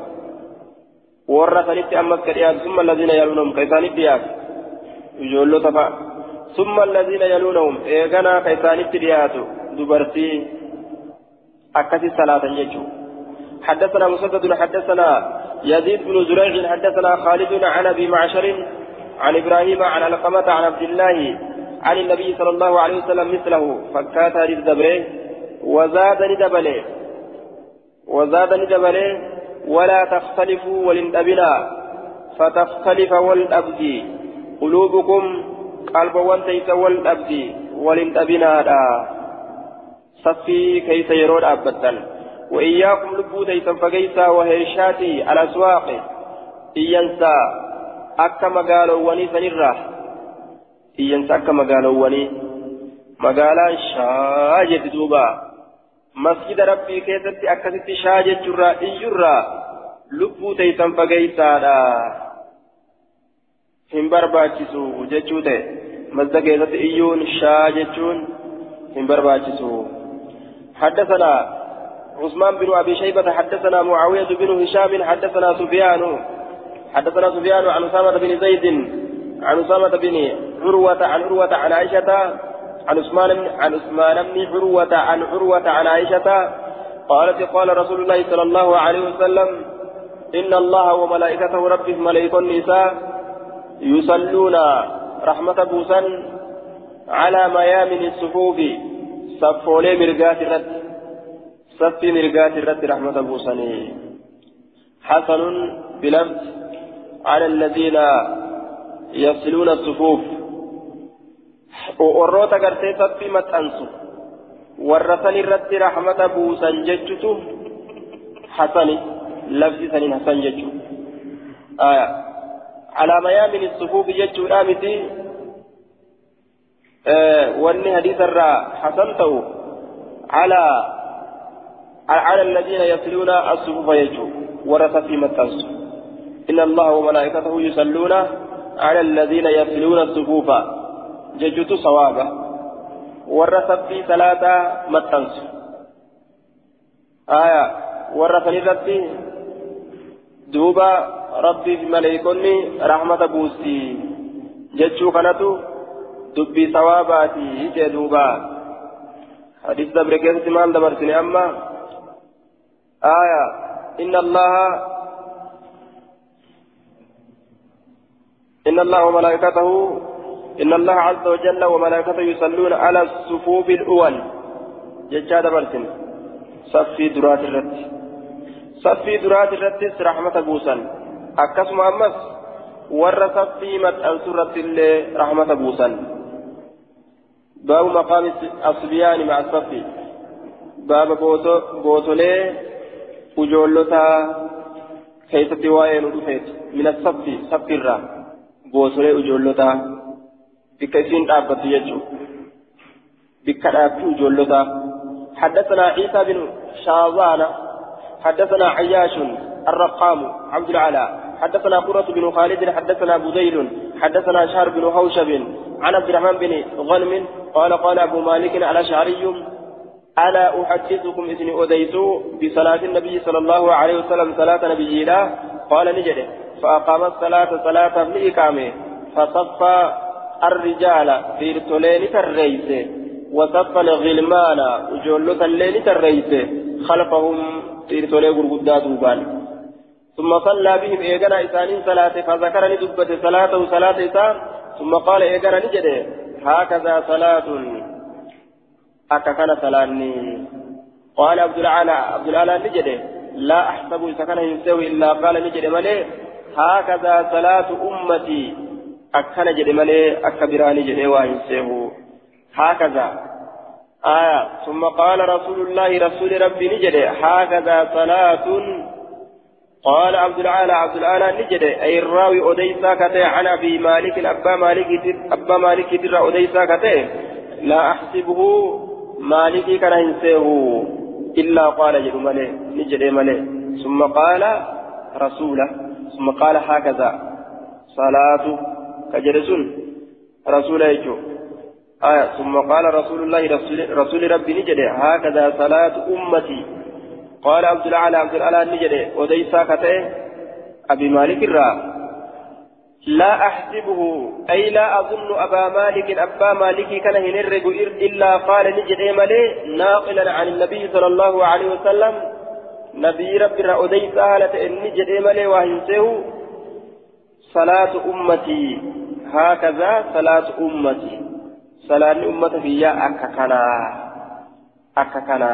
warra sanitti ammas ka dhiyaatu summa allazina yaluunahum ka isaanitti dhiyaatu ijoollota fa'a summa allazina yaluunahum eeganaa ka isaanitti dhiyaatu dubartii akkasi salaatan jechuudha حدثنا مسدد حدثنا يزيد بن زريع حدثنا خالد عن أبي معشر عن إبراهيم عن علقمة عن عبد الله عن النبي صلى الله عليه وسلم مثله فكات الدبره وزاد ندبله وزاد ندبله ولا تختلفوا ولندبنا فتختلف والأبدي قلوبكم قلب وانتيس والأبدي ولندبنا صفي كيس يرون أبدا وإياكم لبو تيسا فقيسا وهيشاتي الأسواق إيانسا أكا مقالوا وني سنرة إيانسا أكا مقالوا وني مقالا شاجة دوبا مسجد ربي كيستي أكستي شاجة جرا إيجرا لبو تيسا فقيسا hin barbaachisu jechuu ta'e. Masda keessatti iyyuun shaa jechuun hin barbaachisu حدثنا عثمان بن أبي شيبة حدثنا معاوية بن هشام حدثنا سفيان حدثنا سفيان عن أسامة بن زيد عن أسامة بن عروة عن عروة عن عائشة عن عثمان عن عثمان بن عروة عن عروة عن عائشة قالت قال رسول الله صلى الله عليه وسلم إن الله وملائكته ربه ملائكة النساء يصلون رحمة بوسا على ميامن الصفوف. صفولي مرقات الرد صفي مرقات الرد رحمة بوسني حسن بلفظ على الذين يصلون الصفوف warroota gartee saffii maxxansu warra san irratti rahmata buusan jechutu hasani lafti saniin hasan jechu calaa mayaamin sufuufi jechuudha miti wanni hadiisa irraa hasan ta'u calaa على الذين يصلون الصفوف يجو ورث في متنس إن الله وملائكته يصلون على الذين يصلون الصفوف ججت صوابا. ورث في ثلاثة متنس آية. ورث لذاتي دوبا ربي في ملائكني رحمة بوسي. ججو كانتو دبي صواباتي جدوبا حديث دبر كيف مال دبرتني أما آية إن الله إن الله وملائكته إن الله عز وجل وملائكته يصلون على الصفوف الأول ججاد برسن صفي درات الرد صفي درات الرد رحمة بوسا أكسم أمس ور صفي سورة رحمة بوسا باب مقام الصبيان مع الصفي باب keessatti waa'ee nu dhufeeti mina saffi saffirraa boosolee ujoollotaa bikka isiin dhaabbattu jechuudha bikka dhaabbii ujoollotaa حدثنا عيسى بن شاذان حدثنا عياش الرقام عبد العلاء حدثنا قرة بن خالد حدثنا بذيل حدثنا شهر بن هوشب عن عبد الرحمن بن غنم قال قال أبو مالك على شعري ألا أحدثكم إذن أديتو بصلاة النبي صلى الله عليه وسلم صلاة نبي الله قال نجده. فأقام الصلاة صلاة لإقامه فصف الرجال في رتولين الرئيس وصف الغلمان وجولة الليل الرئيس خلفهم في رتولين قرقودات وبان ثم صلى بهم إيقنا إسانين صلاة فذكرني دبة صلاة إسان ثم قال إيقنا نجده هكذا صلاة. kana salaanni قال عبد العالى عبد العالى نجده لا أحسب كان ينسوي إلا قال نجده ملي هكذا صلاة أمتي. أكن جده ملي أكبران جده وينسوه هكذا. آية. ثم قال رسول الله رسول ربي نجده هكذا صلاة. قال عبد العالى عبد العالى نجده أي الراوي أديسا كتي عن أبي مالك أبا مالك أبا مالك در أديسا كتي لا أحسبه مالكي كان ينسيه إلا قال جد ملي نجد ملي ثم قال رسوله ثم قال هكذا صلاة كجرسون رسول يجو. آية ثم قال رسول الله رسول, رسول ربي نجد هكذا صلاة أمتي. قال عبد الأعلى عبد الأعلى نجد وديسا كتئ أبي مالك الرا. لا أحسبه أي لا أظن أبا مالك أبا مالك كان هنرق إلا قال نجد ملي ناقلا عن النبي صلى الله عليه وسلم. نبي ربي را أديسا هالة نجد ملي صلاة أمتي هكذا صلاة أمتي. صلاة أمتي فيها أككنا أككنا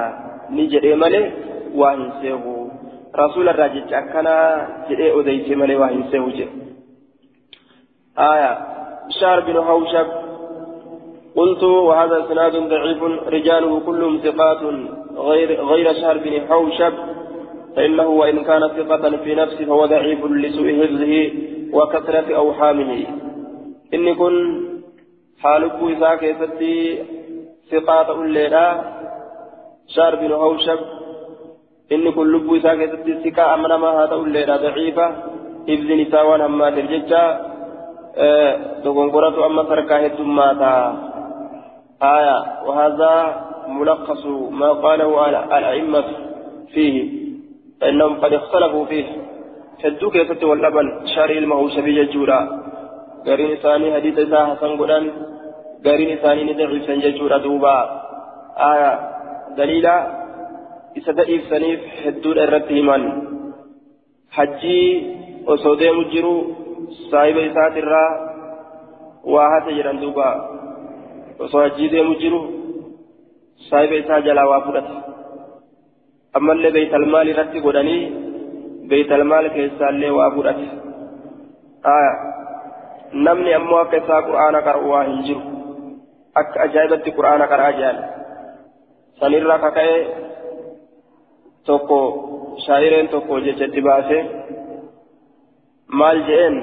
نجد ملي وهنسه رسول الراجج أكنا جدي أديس ملي وهنسه جد آية شار بن حوشب قلت وهذا اسناد ضعيف رجاله كلهم ثقات غير غير شهر بن حوشب فإنه وإن كان ثقة في نفسه فهو ضعيف لسوء حفظه وكثرة أوحامه إني كن حالب إذا كيفتي ثقات الليلة شهر بن حوشب إني كن لب إذا كيفتي ثقة أمنا ما هذا الليلة ضعيفة حفظ نساوان أما ترججا دغنغرة أما تركا هدماتا آية وهذا ملخص ما قاله الأئمة فيه فإنهم قد اختلفوا فيه hedduu keessatti wal dhaban sharii ilma hawshabii jechuudha gariin isaanii hadiisa isaa hasan godhan gariin isaanii ni daciifsan jechuudha duuba aya daliila osoo deemu jiru saahiba isaatirraa waa hate jedhan duuba osoo hajjii deemu jiru saahiba isaa jalaa waa fudhate ammallee beeytalmaal irratti godhanii beeytalmaal keessaallee waa fudhate aya namni ammoo akka isaa qur'aana qara'u waa hin jiru akka ajaa'ibatti qur'aana qara'aa jedhan sanirraa kaka'e tokko shaa'ireen tokko jechatti baase. Maal je'een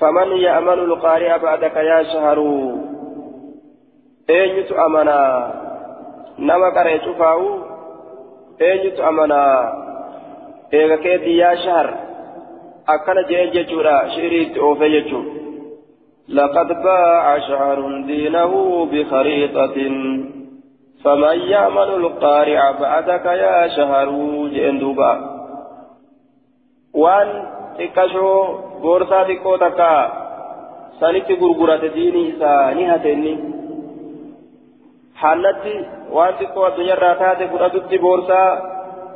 فمن يأمن القارئ بعدك يا شهر أين أمنا نما قرأ شفاو أين أمنا إذا كيت يا شهر أكن جين جتورا شريت أوفي جتور لقد باع شهر دينه بخريطة فمن يأمن القارئ بعدك يا شهر جين دوبا وان xiqqashoo boorsaa xiqqoo takka sanitti gurgurate diinii isaa ni hate inni haallatti waan xiqqoo addunyaarraa taate fudhatutti boorsaa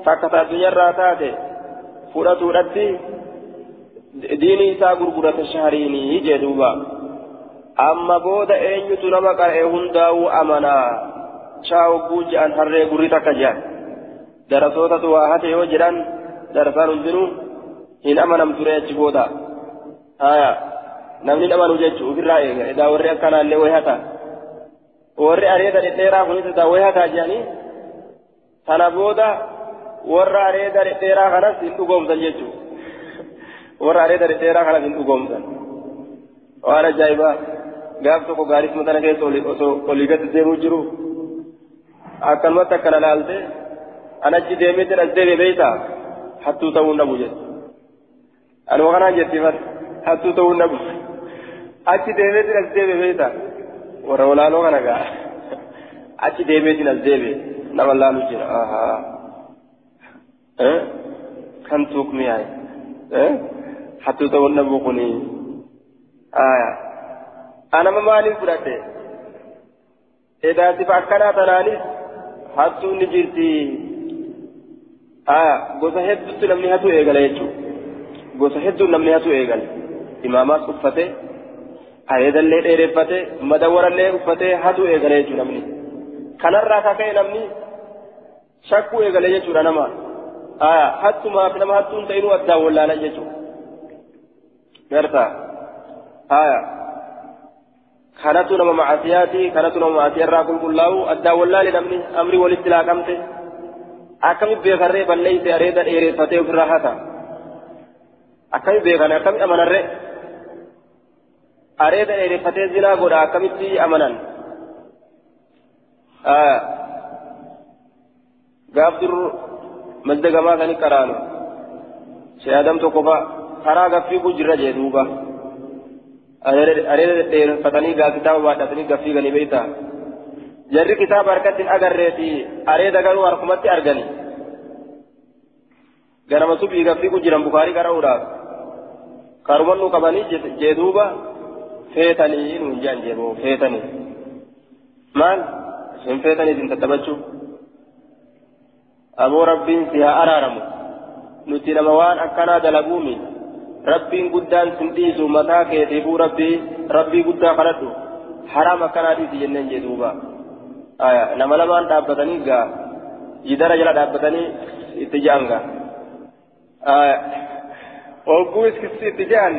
takka ta addunyaarraa taate fudhatuudhatti diinii isaa gurgurate shahariinii jee duuba amma booda eenyutu nama qara'e shaa hogguu je'an harree gurri takka je'an darasootatu waa hate yoo jedhan darasaan hundinuu hin amanam ture achi booda haya namni amanu jechu ofirraa eega edaa warri akkanaallee way hata warri areeda dhedheeraa kunis edaa way hataa jedhanii tana booda warra areeda dhedheeraa kanas hin dhugoomsan jechu warra areeda dhedheeraa kanas hin dhugoomsan waan ajaa'ibaa gaaf tokko gaaris matana keessa olii gadi deemuu jiru akkanumatti akkana laalte an achi deemeetin as deeme beeytaa hattuu ta'uu dhabu jedhe أنا وأنا جت بس حتى تقول نبو أتي ديمت نزديبي بيتا ورا ولا لو أنا قاعد أتي ديمت نزديبي نما الله نجينا آها أه كم توك مياي أه حتى تقول نبو كوني آية أنا ما مالي فراتي حتى نجيرتي آية gosa hedduutti namni hatu eegala jechuudha. gosa hedduu namni hatu eegal imaamaas uffate areedallee dheereffate madawarallee uffate hatu eegale jechuudha namni kanarraa kaka'e namni shakkuu eegale jechuudha nama hattumaaf nama hattuun ta'inuu addaan wallaalan jechuudha garta aya kanatu nama macasiyaati kanatu nama macasiyarraa qulqullaa'u addaan wallaale namni amri walitti laaqamte akkami beekarree balleeyse areeda dheereffatee ofirraa hata akkami beekan akkami amanarre areeda dheereffatee zinaa godha akkamitti amanan gaaf dur mazdagamaa kani qaraanu sheeyadam tokko fa karaa gaffii jirra jee duuba areeda dheerfatanii gaa kitaaba baadhatanii gaffiiganii beeyta jarri kitaaba harkatti hin agarreeti areeda garuu harkumatti argani ganama subii gaffiigu jiran bukaarii qara'uudhaaf karumannuu qabanii jeeduuba feetanii nuun jedhan jeeboo feetanii maal isin feetanii isin tattaphachuu aboo rabbiin si haa araaramu nuti nama waan akkanaa dalaguumi rabbiin rabbii rabbii guddaa kadhadhu haraam akkanaa dhiisi jenneen jee duuba nama lamaan dhaabbatanii gaa jidara jala dhaabbatanii itti je'an gaa hogguu iskisi itti je'an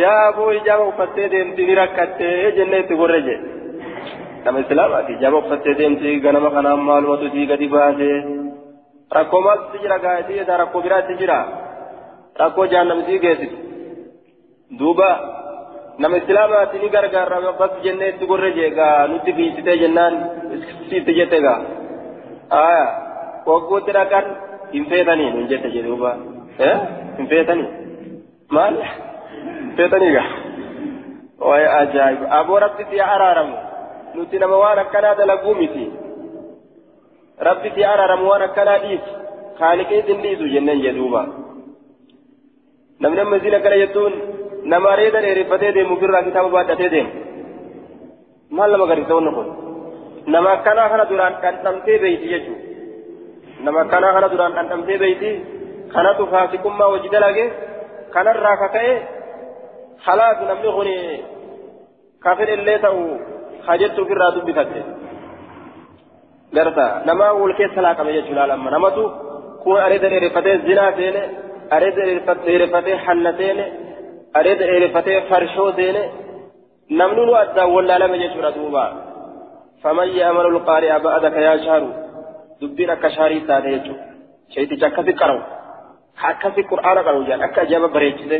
yaa aboo ijaaba uffattee deemti ni rakkattee jennee itti gorre jee nama islaamaati ijaaba uffattee deemti ganama kanaan maalumatu sii gadi baasee rakkoo maaltu jira gaa'etii isaa rakkoo biraatti jira rakkoo jaannamsii geessitu duuba nama islaamaati ni gargaarra bas jennee itti gorre jeegaa nutti fiisitee jennaan sitti jette gaa aya wagguutti dhaqan hin feetanii nun jette jedhe duuba hin feetanii maal feetanii gaa waay ajaa'iba aboo rabbi si araaramu nuti nama waan akkanaa dalaguu miti rabbi si araaramu waan akkanaa dhiisi kaaliqii sin dhiisu jenneen jedhuuba namni amma isin akkana jettuun nama reeda dheereffatee deemu birraa kitaaba baadhatee deemu maal nama garisa wanni kun nama akkanaa kana duraan dhandhamtee beeyti jechuudha nama akkanaa kana duraan dhandhamtee beeyti kanatu faasikummaa hojii dalage kanarraa kaka'e halaatu namni kun kafir illee ta'u hajettu ofirraa dubbifatte garta nama wal keessa laaqame jechuudha lamma namatu kun areeda dheereffatee zinaa seene areeda dheereffatee hanna seene areeda dheereffatee farshoo seene namni nu addaan wallaalame jechuudha duuba faman ya'malu lqaari'a ba'adaka yaa shaaru dubbiin akka shaarii taate jechuudha sheeticha akkasi qarawu ka akkasi qur'aana qarawu jedhan akka ajaa'iba bareechise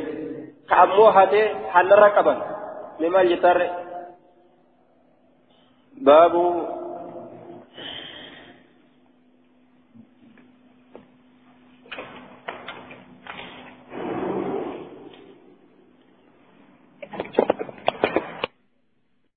ka ammoo hatee hannarra qaban